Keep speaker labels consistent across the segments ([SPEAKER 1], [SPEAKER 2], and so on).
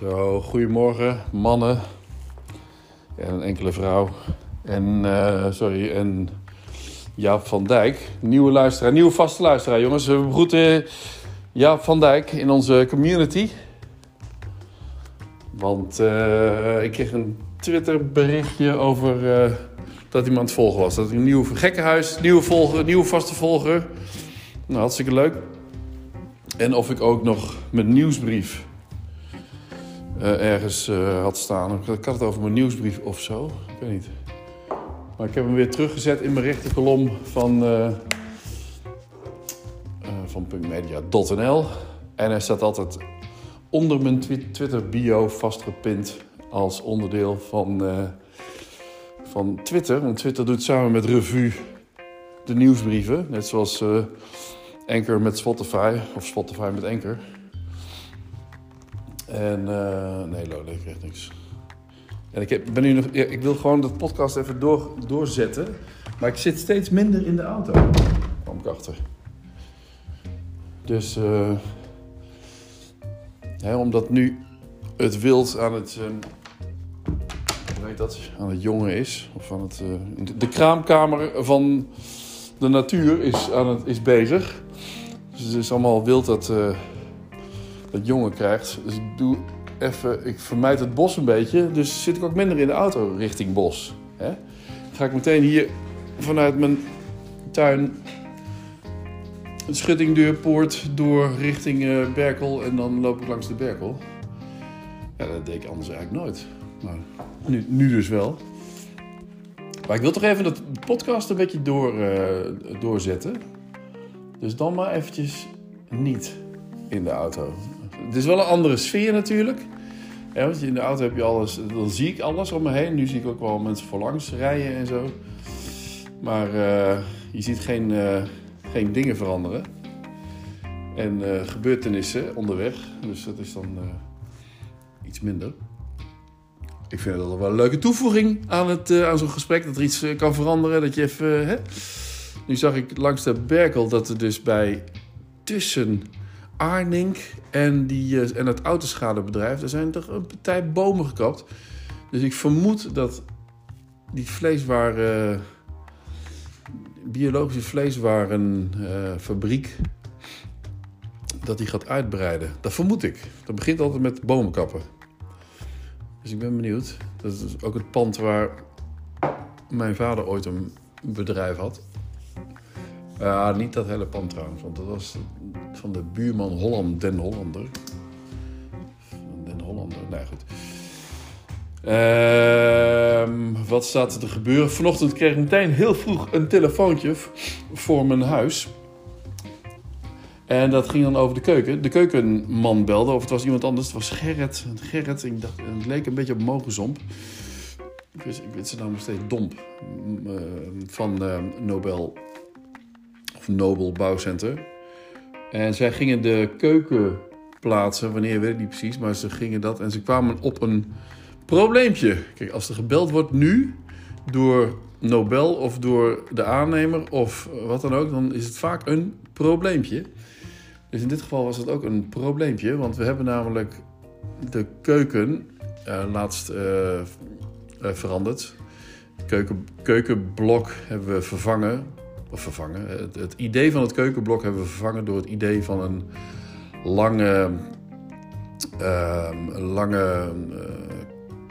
[SPEAKER 1] Zo, goedemorgen mannen en een enkele vrouw. En, eh, sorry, en Jaap van Dijk, nieuwe luisteraar, nieuwe vaste luisteraar jongens. We begroeten Jaap van Dijk in onze community. Want eh, ik kreeg een Twitter berichtje over eh, dat iemand volgen was. Dat ik een nieuw gekkenhuis, nieuwe, volger, nieuwe vaste volger. Nou, hartstikke leuk. En of ik ook nog mijn nieuwsbrief ergens eh, had staan. Ik had het over mijn nieuwsbrief of zo. Ik weet niet. Maar ik heb hem weer teruggezet in mijn rechterkolom van, eh, eh, van punkmedia.nl. En hij staat altijd onder mijn twi- Twitter bio vastgepind als onderdeel van, eh, van Twitter. Want Twitter doet samen met Revue de nieuwsbrieven. Net zoals eh Anchor met Spotify of Spotify met Anchor. En eh, nee, Lola, ik krijg niks. En ik, heb, ben nu nog, ik wil gewoon de podcast even door, doorzetten. Maar ik zit steeds minder in de auto. Kwam ik achter. Dus, eh, hè, omdat nu het wild aan het, hoe heet dat, aan het jongen is. Of aan het, eh, de- de kraamkamer van de natuur is, aan het, is bezig. Dus het is allemaal wild dat, jongen krijgt. Dus ik doe even, ik vermijd het bos een beetje. Dus zit ik ook minder in de auto richting bos. Hè? Ga ik meteen hier vanuit mijn tuin een schuttingdeurpoort door richting eh, Berkel. En dan loop ik langs de Berkel. Ja, dat deed ik anders eigenlijk nooit. Maar nu, nu dus wel. Maar ik wil toch even dat podcast een beetje door, eh, doorzetten. Dus dan maar eventjes niet in de auto. Het is wel een andere sfeer natuurlijk. Ja, want in de auto heb je alles, dan zie ik alles om me heen. Nu zie ik ook wel mensen voorlangs rijden en zo. Maar eh, je ziet geen, eh, geen dingen veranderen. En eh, gebeurtenissen onderweg. Dus dat is dan iets minder. Ik vind dat wel een leuke toevoeging aan, het, aan zo'n gesprek. Dat er iets kan veranderen. Dat je even. hè? Nu zag ik langs de Berkel dat er dus bij tussen Arnink en, die, eh, en het autoschadebedrijf... er zijn toch een partij bomen gekapt. Dus ik vermoed dat die vleeswaren... biologische vleeswarenfabriek... dat die gaat uitbreiden. Dat vermoed ik. Dat begint altijd met bomen kappen. Dus ik ben benieuwd. Dat is ook het pand waar mijn vader ooit een bedrijf had. Ja, niet dat hele pand trouwens, want dat was van de buurman Holland, Den Hollander. Den Hollander, nee goed. Ehm, wat staat er te gebeuren? Vanochtend kreeg ik meteen heel vroeg een telefoontje voor mijn huis. En dat ging dan over de keuken. De keukenman belde, of het was iemand anders. Het was Gerrit. Gerrit, ik dacht, het leek een beetje op Mogenzomp. Ik weet, ik weet zijn naam steeds Domp. Eh, Van eh, Nobel Nobel Bouwcenter. En zij gingen de keuken plaatsen, wanneer weet ik niet precies, maar ze gingen dat en ze kwamen op een probleempje. Kijk, als er gebeld wordt nu door Nobel of door de aannemer of wat dan ook, dan is het vaak een probleempje. Dus in dit geval was het ook een probleempje, want we hebben namelijk de keuken eh, laatst eh, eh, veranderd. Keuken, keukenblok hebben we vervangen vervangen. Het, het idee van het keukenblok hebben we vervangen door het idee van een lange, ehm, lange eh,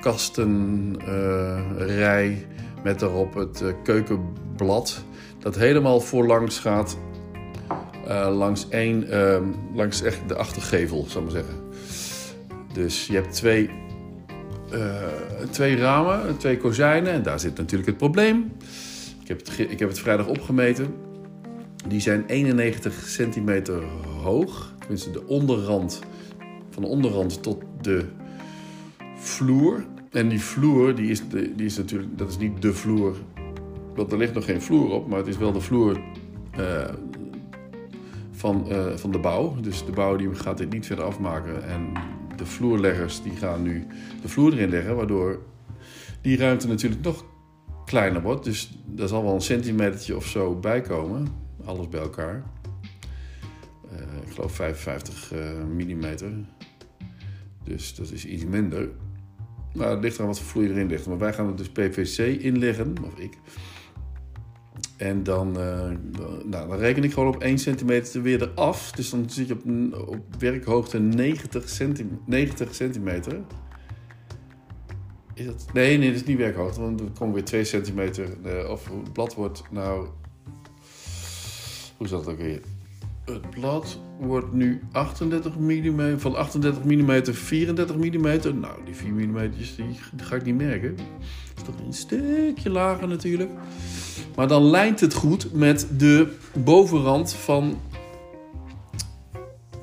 [SPEAKER 1] kastenrij met daarop het eh, keukenblad. Dat helemaal voorlangs gaat eh, langs één, ehm, langs echt de achtergevel, zou ik maar zeggen. Dus je hebt twee, eh, twee ramen, twee kozijnen en daar zit natuurlijk het probleem. Ik heb het, ik heb het vrijdag opgemeten. Die zijn 91 centimeter hoog. Tenminste, de onderrand. Van de onderrand tot de vloer. En die vloer, die is, die is natuurlijk... Dat is niet de vloer. Want er ligt nog geen vloer op. Maar het is wel de vloer eh, van, eh, van de bouw. Dus de bouw die gaat dit niet verder afmaken. En de vloerleggers die gaan nu de vloer erin leggen. Waardoor die ruimte natuurlijk nog kleiner wordt. Dus daar zal wel een centimetertje of zo bij komen. Alles bij elkaar. Eh, ik geloof 55 mm. Dus dat is iets minder. Maar het ligt eraan wat voor erin ligt. Maar wij gaan er dus PVC in leggen, of ik. En dan, uh, nou, dan reken ik gewoon op 1 centimeter weer eraf. Dus dan zit je op, op werkhoogte 90, centim 90 centimeter. Is dat? Nee, nee, dat is niet werkhoogte. Want dan komen weer 2 centimeter. Uh, of het blad wordt. Nou, hoe zat het ook weer? Het blad wordt nu 38 mm, van 38 mm 34 mm. Nou, die 4 mm die, ga ik niet merken. Dat is toch een stukje lager natuurlijk. Maar dan lijnt het goed met de bovenrand van,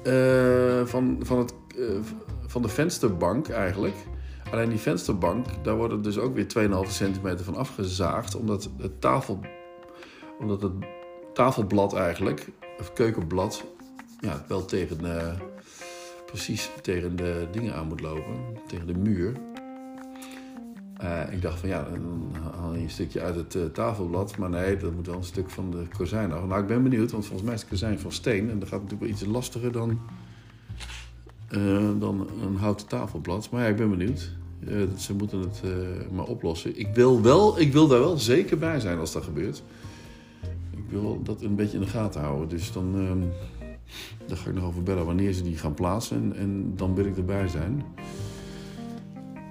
[SPEAKER 1] uh, van, van, het, uh, van de vensterbank eigenlijk. Alleen die vensterbank, daar wordt er dus ook weer 2,5 centimeter van afgezaagd. Omdat het, tafel, omdat het tafelblad eigenlijk, of keukenblad, ja, wel tegen, uh, precies tegen de dingen aan moet lopen. Tegen de muur. Uh, ik dacht van ja, dan haal je een stukje uit het uh, tafelblad. Maar nee, dat moet wel een stuk van de kozijn af. Nou, ik ben benieuwd, want volgens mij is het kozijn van steen. En dat gaat natuurlijk wel iets lastiger dan, dan een houten tafelblad. Maar ja, ik ben benieuwd. Ze moeten het maar oplossen. Ik wil, wel, ik wil daar wel zeker bij zijn als dat gebeurt. Ik wil dat een beetje in de gaten houden. Dus dan, daar ga ik nog over bellen wanneer ze die gaan plaatsen. En, dan wil ik erbij zijn.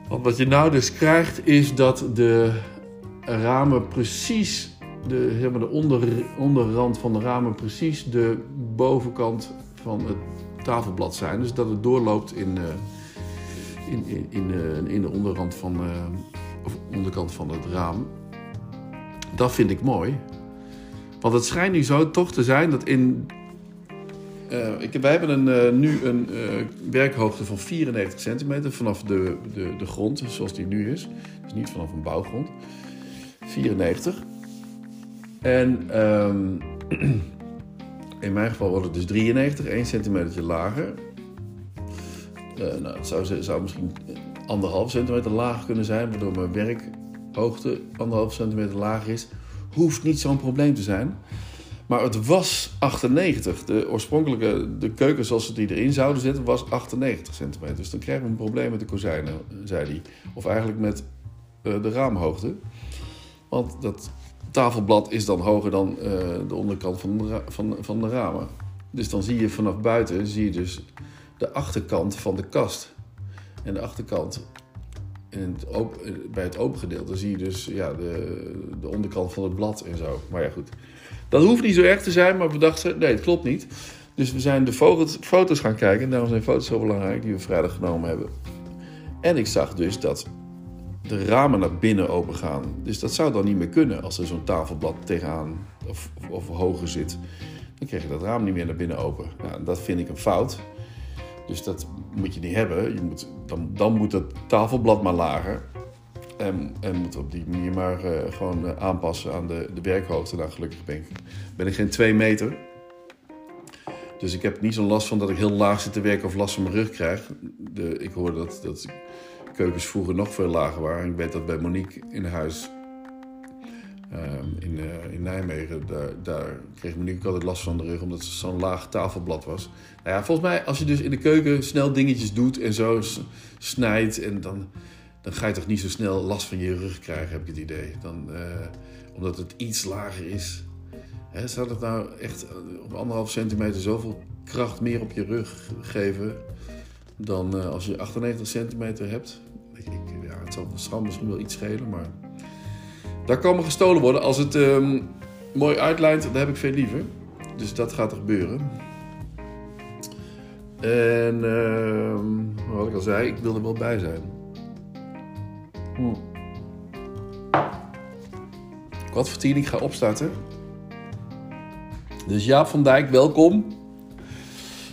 [SPEAKER 1] Want wat je nou dus krijgt is dat de ramen precies, de, zeg de onder, onderrand van de ramen precies de bovenkant van het tafelblad zijn. Dus dat het doorloopt in, uh, in, in, in, in, de onderrand van, uh, of onderkant van het raam. Dat vind ik mooi. Want het schijnt nu zo toch te zijn dat in uh, ik, wij hebben een, nu een werkhoogte van 94 centimeter vanaf de, de, de grond, zoals die nu is. Dus niet vanaf een bouwgrond. 94. En um, in mijn geval wordt het dus 93, 1 centimeter lager. Nou, het zou, misschien anderhalf centimeter lager kunnen zijn, waardoor mijn werkhoogte anderhalf centimeter lager is. Hoeft niet zo'n probleem te zijn. Maar het was 98. De oorspronkelijke de keuken zoals ze die erin zouden zetten was 98 centimeter. Dus dan krijgen we een probleem met de kozijnen, zei hij. Of eigenlijk met uh, de raamhoogte. Want dat tafelblad is dan hoger dan de onderkant van de, van, van de ramen. Dus dan zie je vanaf buiten zie je dus de achterkant van de kast. En de achterkant het open, bij het open gedeelte zie je dus ja, de, de onderkant van het blad en zo. Maar ja, goed. Dat hoeft niet zo erg te zijn, maar we dachten, nee, het klopt niet. Dus we zijn de foto's gaan kijken. En daarom zijn foto's zo belangrijk die we vrijdag genomen hebben. En ik zag dus dat de ramen naar binnen open gaan. Dus dat zou dan niet meer kunnen als er zo'n tafelblad tegenaan of, of, hoger zit. Dan krijg je dat raam niet meer naar binnen open. Nou, dat vind ik een fout. Dus dat moet je niet hebben. Je moet, dan, dan moet het tafelblad maar lager. En, en moet op die manier maar uh, gewoon uh, aanpassen aan de, de werkhoogte. Nou, gelukkig ben ik, ben ik geen 2 meter. Dus ik heb niet zo'n last van dat ik heel laag zit te werken of last van mijn rug krijg. De, ik hoorde dat, dat keukens vroeger nog veel lager waren. Ik weet dat bij Monique in huis in, uh, in Nijmegen, daar, daar kreeg Monique altijd last van de rug omdat ze zo'n laag tafelblad was. Nou ja, volgens mij als je dus in de keuken snel dingetjes doet en zo snijdt en dan dan ga je toch niet zo snel last van je rug krijgen, heb ik het idee. Dan, uh, omdat het iets lager is. Hè, zou dat nou echt op anderhalf centimeter zoveel kracht meer op je rug geven dan als je 98 centimeter hebt? Ik, ja, het zal, het zal misschien wel iets schelen, maar daar kan gestolen worden. Als het um, mooi uitlijnt, dan heb ik veel liever. Dus dat gaat er gebeuren. En uh, wat ik al zei, ik wil er wel bij zijn. Hmm. Wat voor tien ik ga opstarten. Dus Jaap van Dijk, welkom.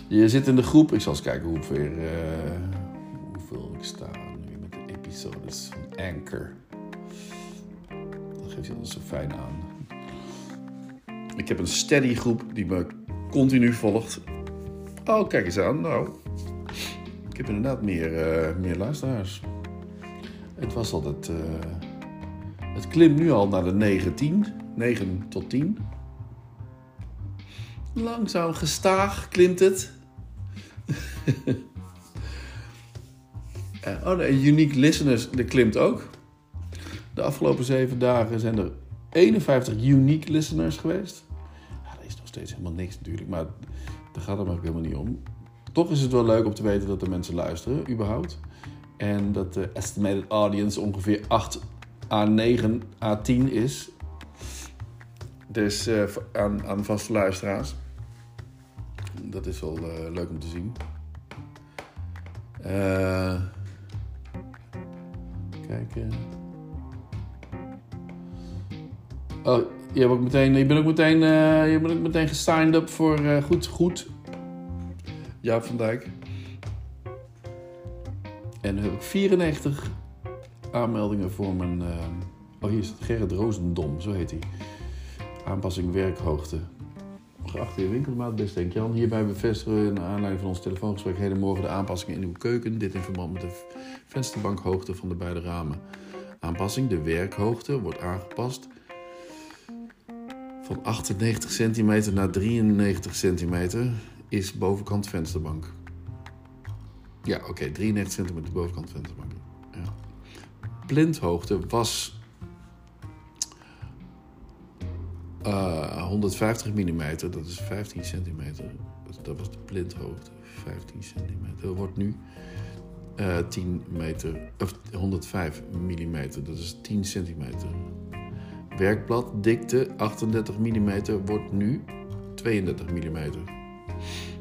[SPEAKER 1] Je zit in de groep. Ik zal eens kijken hoeveel, uh, hoeveel ik sta nu met de episodes van Anchor. Geeft altijd zo fijn aan. Ik heb een steady groep die me continu volgt. Oh, kijk eens aan. Nou, ik heb inderdaad meer, uh, meer luisteraars. Het was altijd. Uh, het klimt nu al naar de 19, 9 tot 10. Langzaam gestaag klimt het. Oh nee, unique listeners, dat klimt ook. De afgelopen zeven dagen zijn er 51 unique listeners geweest. Dat is nog steeds helemaal niks natuurlijk, maar daar gaat het maar helemaal niet om. Toch is het wel leuk om te weten dat er mensen luisteren, überhaupt. En dat de estimated audience ongeveer 8 à 9 à 10 is. Dus uh, aan, aan vaste luisteraars. Dat is wel uh, leuk om te zien. Uh, kijken. Oh, je, hebt ook meteen, je bent ook meteen, je bent ook meteen gesigned up voor Goed Goed. Ja, van Dijk. En nu heb ik 94 aanmeldingen voor mijn. Uh, oh, hier is het Gerrit Roosendom, zo heet hij. Aanpassing werkhoogte. Geachte heer Winkelmaat, beste Henk Jan. Hierbij bevestigen we, naar aanleiding van ons telefoongesprek, hedenmorgen de aanpassingen in uw keuken. Dit in verband met de vensterbankhoogte van de beide ramen. Aanpassing, de werkhoogte, wordt aangepast van 98 centimeter naar 93 centimeter is bovenkant vensterbank. Ja, oké, okay, 93 centimeter bovenkant vensterbank. Ja. Plinthoogte was uh, 150 mm, dat is 15 centimeter. Dat was de plinthoogte, 15 centimeter. Dat wordt nu uh, 10 meter, of 105 mm, dat is 10 centimeter. Werkbladdikte 38 mm wordt nu 32 mm.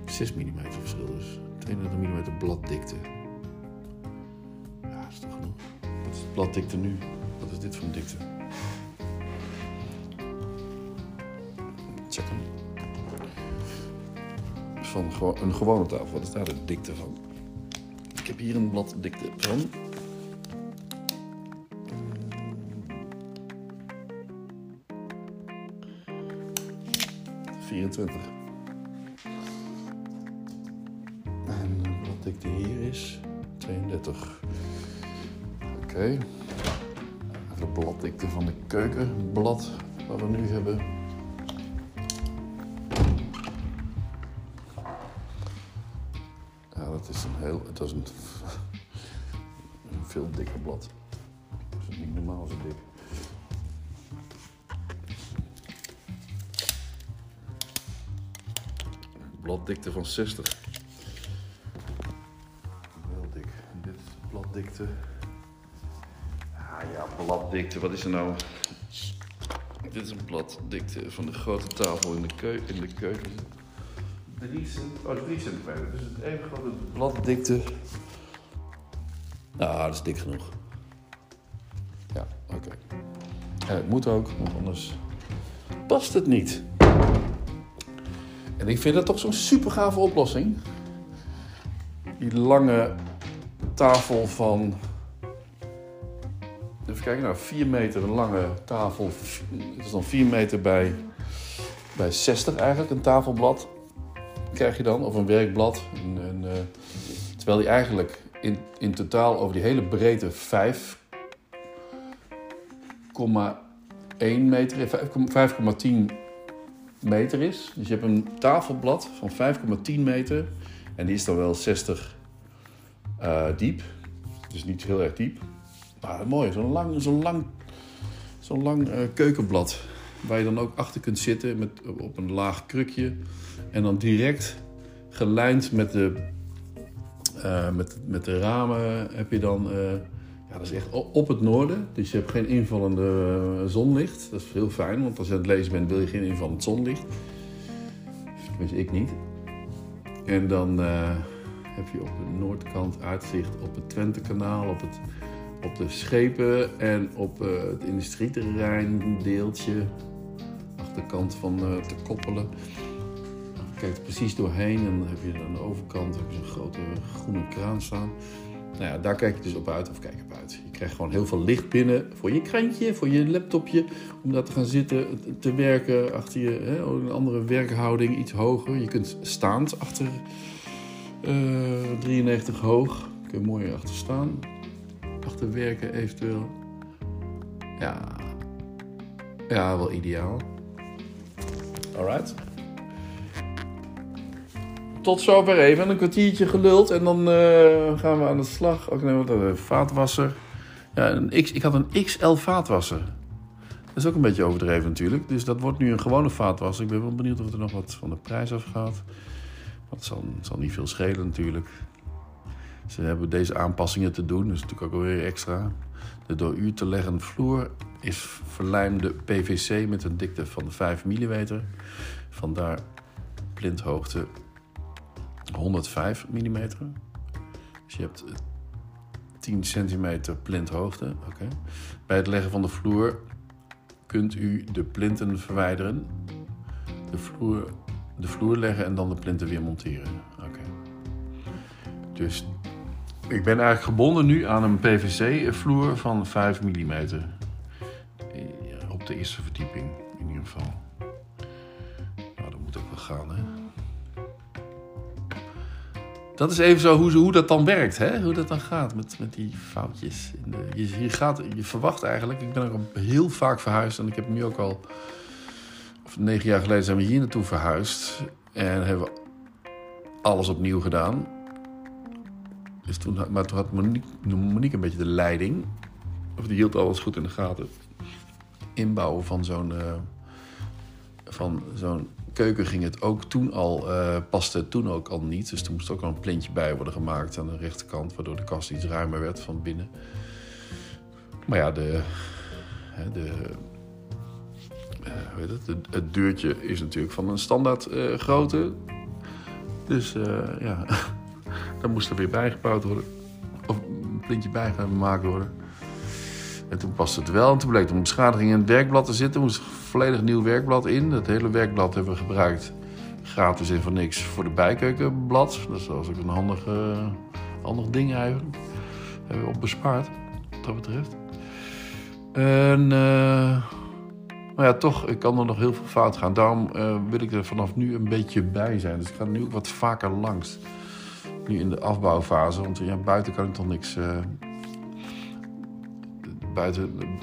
[SPEAKER 1] 6 mm verschil dus. 32 mm bladdikte. Ja, dat is toch genoeg. Wat is bladdikte nu? Wat is dit voor een dikte? Check hem. Van een gewone tafel. Wat is daar de dikte van? Ik heb hier een bladdikte van 24. En wat dikte hier is 32. Oké. Okay. De bladdikte van de keukenblad wat we nu hebben. Ja, dat is een heel. Het is een veel dikker blad. Bladdikte van 60. Wel dik. Dit is bladdikte. Ah ja, bladdikte. Wat is er nou? Dit is een bladdikte van de grote tafel in de, keu in de keuken. 3 oh, 3 centimeter. Dus het even grote bladdikte. Nou, dat is dik genoeg. Ja, oké. Okay. En het moet ook, want anders past het niet. Ik vind dat toch zo'n super gave oplossing. Die lange tafel van. Even kijken, nou 4 meter een lange tafel. Het is dan 4 meter bij, bij 60 eigenlijk, een tafelblad. Krijg je dan, of een werkblad. Uh, terwijl die eigenlijk in, in totaal over die hele breedte 5,1 meter, 5,10 meter is. Dus je hebt een tafelblad van 5,10 meter. En die is dan wel 60 uh, diep. Dus niet heel erg diep. Maar mooi, zo'n lang, zo'n lang, zo'n lang uh, keukenblad. Waar je dan ook achter kunt zitten met, op een laag krukje. En dan direct gelijnd met de, uh, met, met de ramen heb je dan ja, dat is echt op het noorden. Dus je hebt geen invallende eh, zonlicht. Dat is heel fijn, want als je aan het lezen bent wil je geen invallend zonlicht. Tenminste, ik niet. En dan uh, heb je op de noordkant uitzicht op het Twentekanaal, op, het, op de schepen en op uh, het industrieterrein deeltje. Achterkant van te koppelen. Je kijkt er precies doorheen en dan heb je aan de overkant heb je een grote groene kraan staan. Nou ja, daar kijk je dus op uit, of kijk op uit. Je krijgt gewoon heel veel licht binnen voor je krantje, voor je laptopje, om daar te gaan zitten, te werken achter je, hè, een andere werkhouding, iets hoger. Je kunt staand achter uh, eh, 93 hoog, kun je mooi achter staan, achter werken eventueel. Ja, ja wel ideaal. Alright. Tot zover even. Een kwartiertje geluld en dan eh, gaan we aan de slag. Ook nemen we een vaatwasser. Ja, een X, ik had een XL vaatwasser. Dat is ook een beetje overdreven natuurlijk. Dus dat wordt nu een gewone vaatwasser. Ik ben wel benieuwd of er nog wat van de prijs afgaat. Dat zal, zal niet veel schelen natuurlijk. Ze hebben deze aanpassingen te doen, dus natuurlijk ook weer extra. De door u te leggen vloer is verlijmde PVC met een dikte van 5 mm. Vandaar plinthoogte 105 mm. Dus je hebt 10 centimeter plinthoogte. Oké. Bij het leggen van de vloer kunt u de plinten verwijderen, de vloer, de vloer leggen en dan de plinten weer monteren. Oké. Dus ik ben eigenlijk gebonden nu aan een PVC-vloer van 5 mm. Op de eerste verdieping in ieder geval. Nou, dat moet ook wel gaan, hè. Dat is even zo hoe, hoe dat dan werkt, hè? hoe dat dan gaat met, met die foutjes. Je, je, gaat, je verwacht eigenlijk, ik ben ook heel vaak verhuisd en ik heb nu ook al, of negen jaar geleden zijn we hier naartoe verhuisd en hebben we alles opnieuw gedaan. Dus toen, maar toen had Monique, een beetje de leiding, of die hield alles goed in de gaten. Inbouwen van zo'n uh, van zo'n keuken ging het ook toen al, uh, paste het toen ook al niet. Dus er moest ook al een plintje bij worden gemaakt aan de rechterkant, waardoor de kast iets ruimer werd van binnen. Maar ja, de, de, weet het, het, het, deurtje is natuurlijk van een standaard uh, grootte. Dus ja, daar moest er weer bijgebouwd worden. Of een plintje bij gemaakt worden. En toen paste het wel. En toen bleek er een beschadiging in het werkblad te zitten. Er moest volledig nieuw werkblad in. Dat hele werkblad hebben we gebruikt. Gratis en voor niks voor de bijkeukenblad. Dat was ook een handig, uh, ding eigenlijk. Hebben we op bespaard, wat dat betreft. En... Uh, maar ja, toch, ik kan er nog heel veel fout gaan. Daarom uh, wil ik er vanaf nu een beetje bij zijn. Dus ik ga nu ook wat vaker langs. Nu in de afbouwfase. Want ja, buiten kan ik toch niks,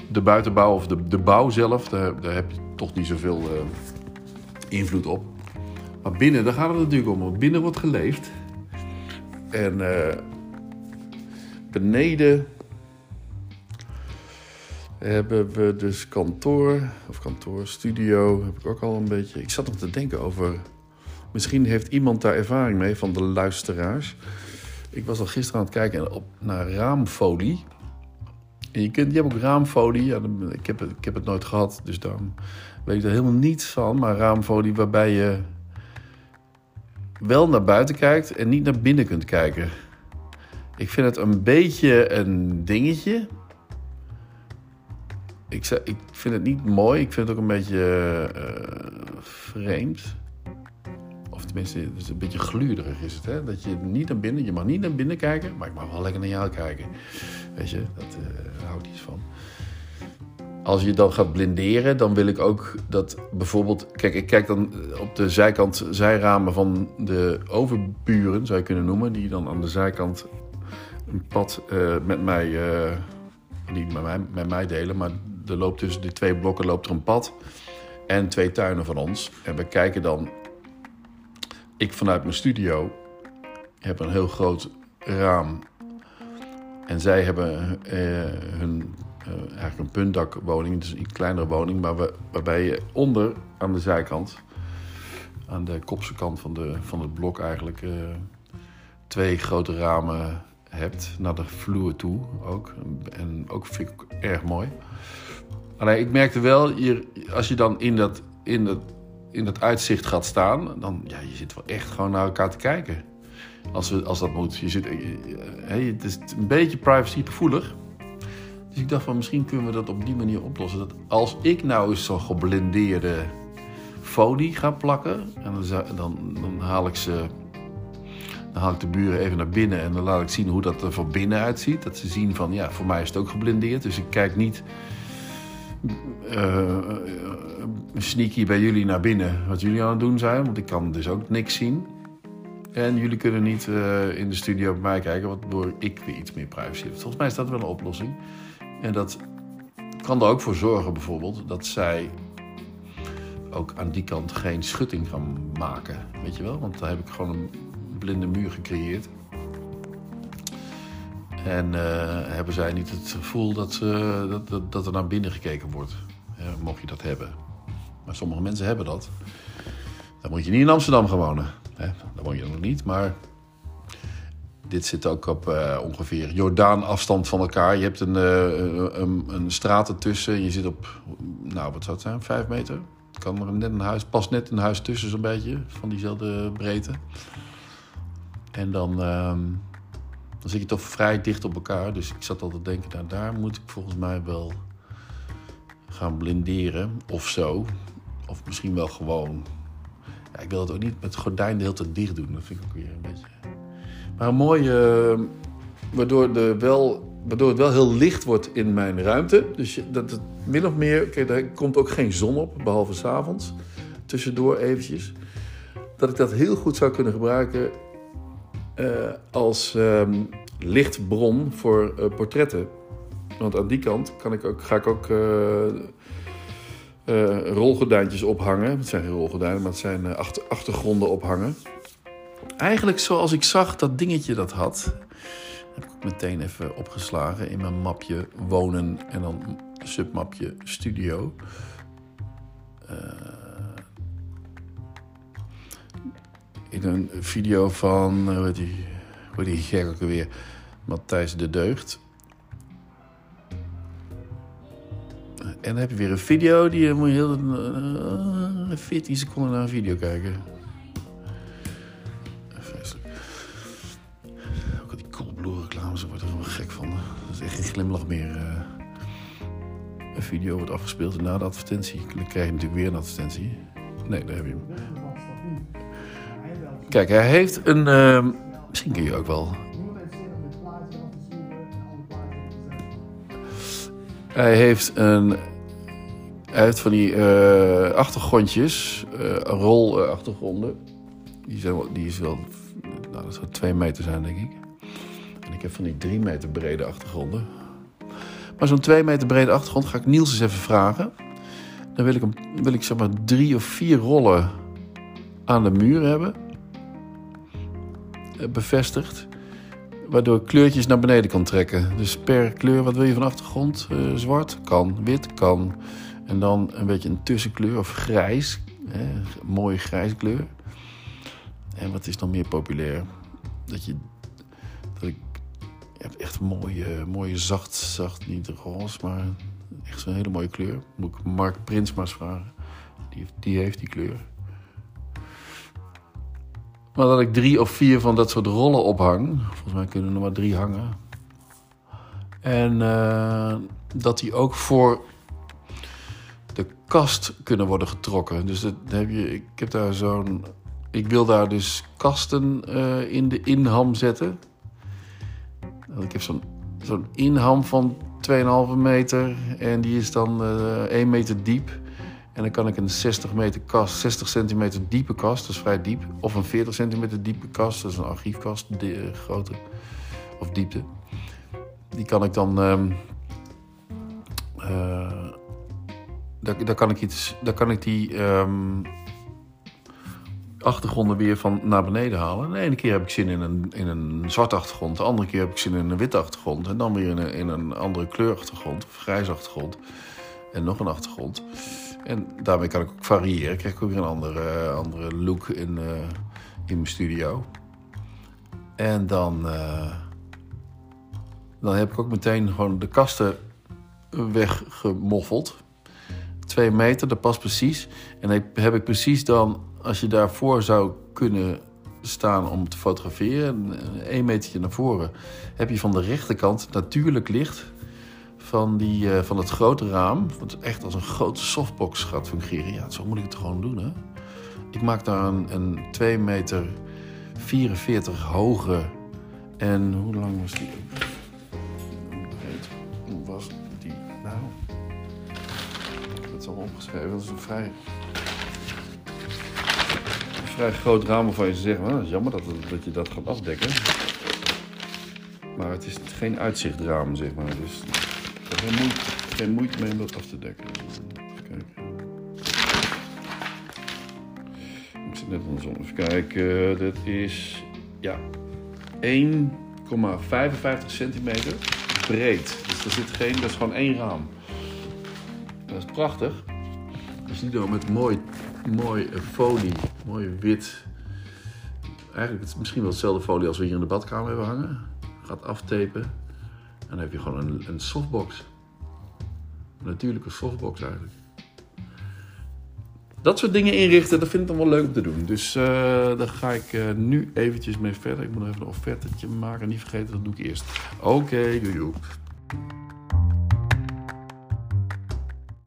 [SPEAKER 1] de buitenbouw of de, de bouw zelf, daar, heb je toch niet zoveel uh, invloed op. Maar binnen, daar gaat het natuurlijk om. Binnen wordt geleefd. En uh, beneden hebben we dus kantoor, of kantoor, studio, heb ik ook al een beetje. Ik zat nog te denken over. Misschien heeft iemand daar ervaring mee van de luisteraars. Ik was al gisteren aan het kijken naar raamfolie. Je, hebt ook raamfolie. Ja, ik, heb, ik heb het nooit gehad, dus dan weet ik er helemaal niets van. Maar raamfolie waarbij je wel naar buiten kijkt en niet naar binnen kunt kijken. Ik vind het een beetje een dingetje. Ik, ik vind het niet mooi. Ik vind het ook een beetje uh, vreemd. Of tenminste, het is een beetje gluurderig is het. Hè? Dat je niet naar binnen, je mag niet naar binnen kijken, maar ik mag wel lekker naar jou kijken. Weet je, dat uh, houdt iets van. Als je dan gaat blinderen, dan wil ik ook dat bijvoorbeeld... Kijk, ik kijk dan op de zijkant, zijramen van de overburen, zou je kunnen noemen. Die dan aan de zijkant een pad uh, met mij... Uh, niet met mij, met mij delen, maar er loopt tussen die twee blokken loopt er een pad. En twee tuinen van ons. En we kijken dan... Ik vanuit mijn studio heb een heel groot raam en zij hebben uh, hun, uh, eigenlijk een puntdakwoning, dus een kleinere woning, maar waarbij je onder aan de zijkant, aan de kopse kant van, de, van het blok eigenlijk, uh, twee grote ramen hebt naar de vloer toe ook. En ook vind ik erg mooi. Alleen ik merkte wel, hier, als je dan in dat, in, dat, in dat uitzicht gaat staan, dan ja, je zit wel echt gewoon naar elkaar te kijken. Als, we, als dat moet. Je zit, eh, het is een beetje privacygevoelig. Dus ik dacht van misschien kunnen we dat op die manier oplossen. Dat als ik nou eens zo'n geblindeerde folie ga plakken. En dan, dan, dan, haal ik ze. Dan haal ik de buren even naar binnen en dan laat ik zien hoe dat er van binnen uitziet. Dat ze zien van ja, voor mij is het ook geblindeerd. Dus ik kijk niet uh, sneaky bij jullie naar binnen wat jullie aan het doen zijn. Want ik kan dus ook niks zien. En jullie kunnen niet uh, in de studio bij mij kijken, waardoor ik weer iets meer privacy heb. Volgens mij is dat wel een oplossing. En dat kan er ook voor zorgen, bijvoorbeeld, dat zij ook aan die kant geen schutting gaan maken. Weet je wel? Want daar heb ik gewoon een blinde muur gecreëerd. En eh, hebben zij niet het gevoel dat, dat, dat, dat er naar binnen gekeken wordt. Ja, mocht je dat hebben. Maar sommige mensen hebben dat. Dan moet je niet in Amsterdam gaan wonen. Hè? Dan woon je nog niet, maar dit zit ook op uh, ongeveer Jordaan afstand van elkaar. Je hebt een, uh, een, een, straat ertussen. Je zit op, nou wat zou het zijn, vijf meter. Kan er net een huis, past net een huis tussen zo'n beetje, van diezelfde breedte. En dan, uh, dan zit je toch vrij dicht op elkaar. Dus ik zat altijd te denken, nou daar moet ik volgens mij wel gaan blinderen of zo. Of misschien wel gewoon. Ik wil het ook niet met het gordijn tijd dicht doen. Dat vind ik ook weer een beetje. Maar een mooie. waardoor, de wel, waardoor het wel heel licht wordt in mijn ruimte. Dus dat het min of meer. Kijk, daar komt ook geen zon op, behalve s'avonds. Tussendoor eventjes. Dat ik dat heel goed zou kunnen gebruiken. Uh, als um, lichtbron voor uh, portretten. Want aan die kant kan ik ook, ga ik ook uh, uh, rolgordijntjes ophangen. Het zijn geen rolgordijnen, maar het zijn achter, achtergronden ophangen. Eigenlijk zoals ik zag dat dingetje dat had. Heb ik meteen even opgeslagen in mijn mapje wonen en dan submapje studio. Uh, in een video van, hoe heet die, hoe die gek weer, Matthijs de Deugd. En dan heb je weer een video, die moet je heel uh, 14 seconden naar een video kijken. Vreselijk. Ook al die Coolblue reclames, daar word er helemaal gek van. Dat is echt geen glimlach meer. Een video wordt afgespeeld na de advertentie. Dan krijg je natuurlijk weer een advertentie. Nee, daar heb je hem. Kijk, hij heeft een... Uh, misschien kun je ook wel Hij heeft een. Hij heeft van die uh, achtergrondjes, uh, rolachtergronden. Die, zijn, die is wel. Nou, dat zou twee meter zijn, denk ik. En ik heb van die drie meter brede achtergronden. Maar zo'n twee meter brede achtergrond ga ik Niels eens even vragen. Dan wil ik, hem, wil ik zeg maar drie of vier rollen aan de muur hebben. Bevestigd. Waardoor ik kleurtjes naar beneden kan trekken. Dus per kleur, wat wil je van achtergrond? Uh, zwart kan, wit kan. En dan een beetje een tussenkleur of grijs. Hè, mooie grijs kleur. En wat is dan meer populair? Dat je. Dat ik, je hebt echt mooie, mooie zacht, zacht, niet roze, maar echt zo'n hele mooie kleur. Moet ik Mark Prins maar eens vragen. Die, die heeft die kleur. Maar dat ik drie of vier van dat soort rollen ophang. Volgens mij kunnen er maar drie hangen. En uh, dat die ook voor de kast kunnen worden getrokken. Dus dat heb je, ik heb daar zo'n. Ik wil daar dus kasten uh, in de inham zetten. Ik heb zo'n inham van 2,5 meter. En die is dan uh, 1 meter diep. En dan kan ik een 60 meter kast, 60 centimeter diepe kast, dat is vrij diep. Of een 40 centimeter diepe kast, dat is een archiefkast, de, grootte of diepte. Die kan ik dan. Um, daar, kan ik iets, daar kan ik die um, achtergronden weer van naar beneden halen. De ene keer heb ik zin in een, in een zwarte achtergrond, de andere keer heb ik zin in een witte achtergrond. En dan weer in een, in een andere kleurachtergrond, of grijs achtergrond. En nog een achtergrond. En daarmee kan ik ook variëren. Krijg ik ook weer een andere, andere look in, uh, in mijn studio. En dan, uh, dan heb ik ook meteen gewoon de kasten weggemoffeld. Twee meter, dat past precies. En heb ik precies dan, als je daarvoor zou kunnen staan om te fotograferen, een metertje naar voren, heb je van de rechterkant natuurlijk licht van, die, uh, van het grote raam, wat echt als een grote softbox gaat fungeren. Ja, zo moet ik het gewoon doen, hè. Ik maak daar een, een 2 meter 44 hoge en hoe lang was die? Hoe was die nou? Dat is al opgeschreven. Dat is een vrij, groot raam waarvan je zegt, nou, dat jammer dat, dat je dat gaat afdekken. Maar het is geen uitzichtraam, zeg maar. Dus geen moeite, mee om dat af te dekken. Even kijken. net andersom. Even kijken. Dat is ja, 1,55 centimeter breed. Dus er zit geen, dat is gewoon één raam. Dat is prachtig. Je ziet dan met mooi, mooi folie, mooi wit. Eigenlijk het is misschien wel hetzelfde folie als we hier in de badkamer hebben hangen. Gaat aftapen. En dan heb je gewoon een, een softbox. Natuurlijke softbox eigenlijk. Dat soort dingen inrichten, dat vind ik dan wel leuk om te doen. Dus uh, daar ga ik uh, nu eventjes mee verder. Ik moet nog even een offertetje maken. Niet vergeten, dat doe ik eerst. Oké, okay, doei doei.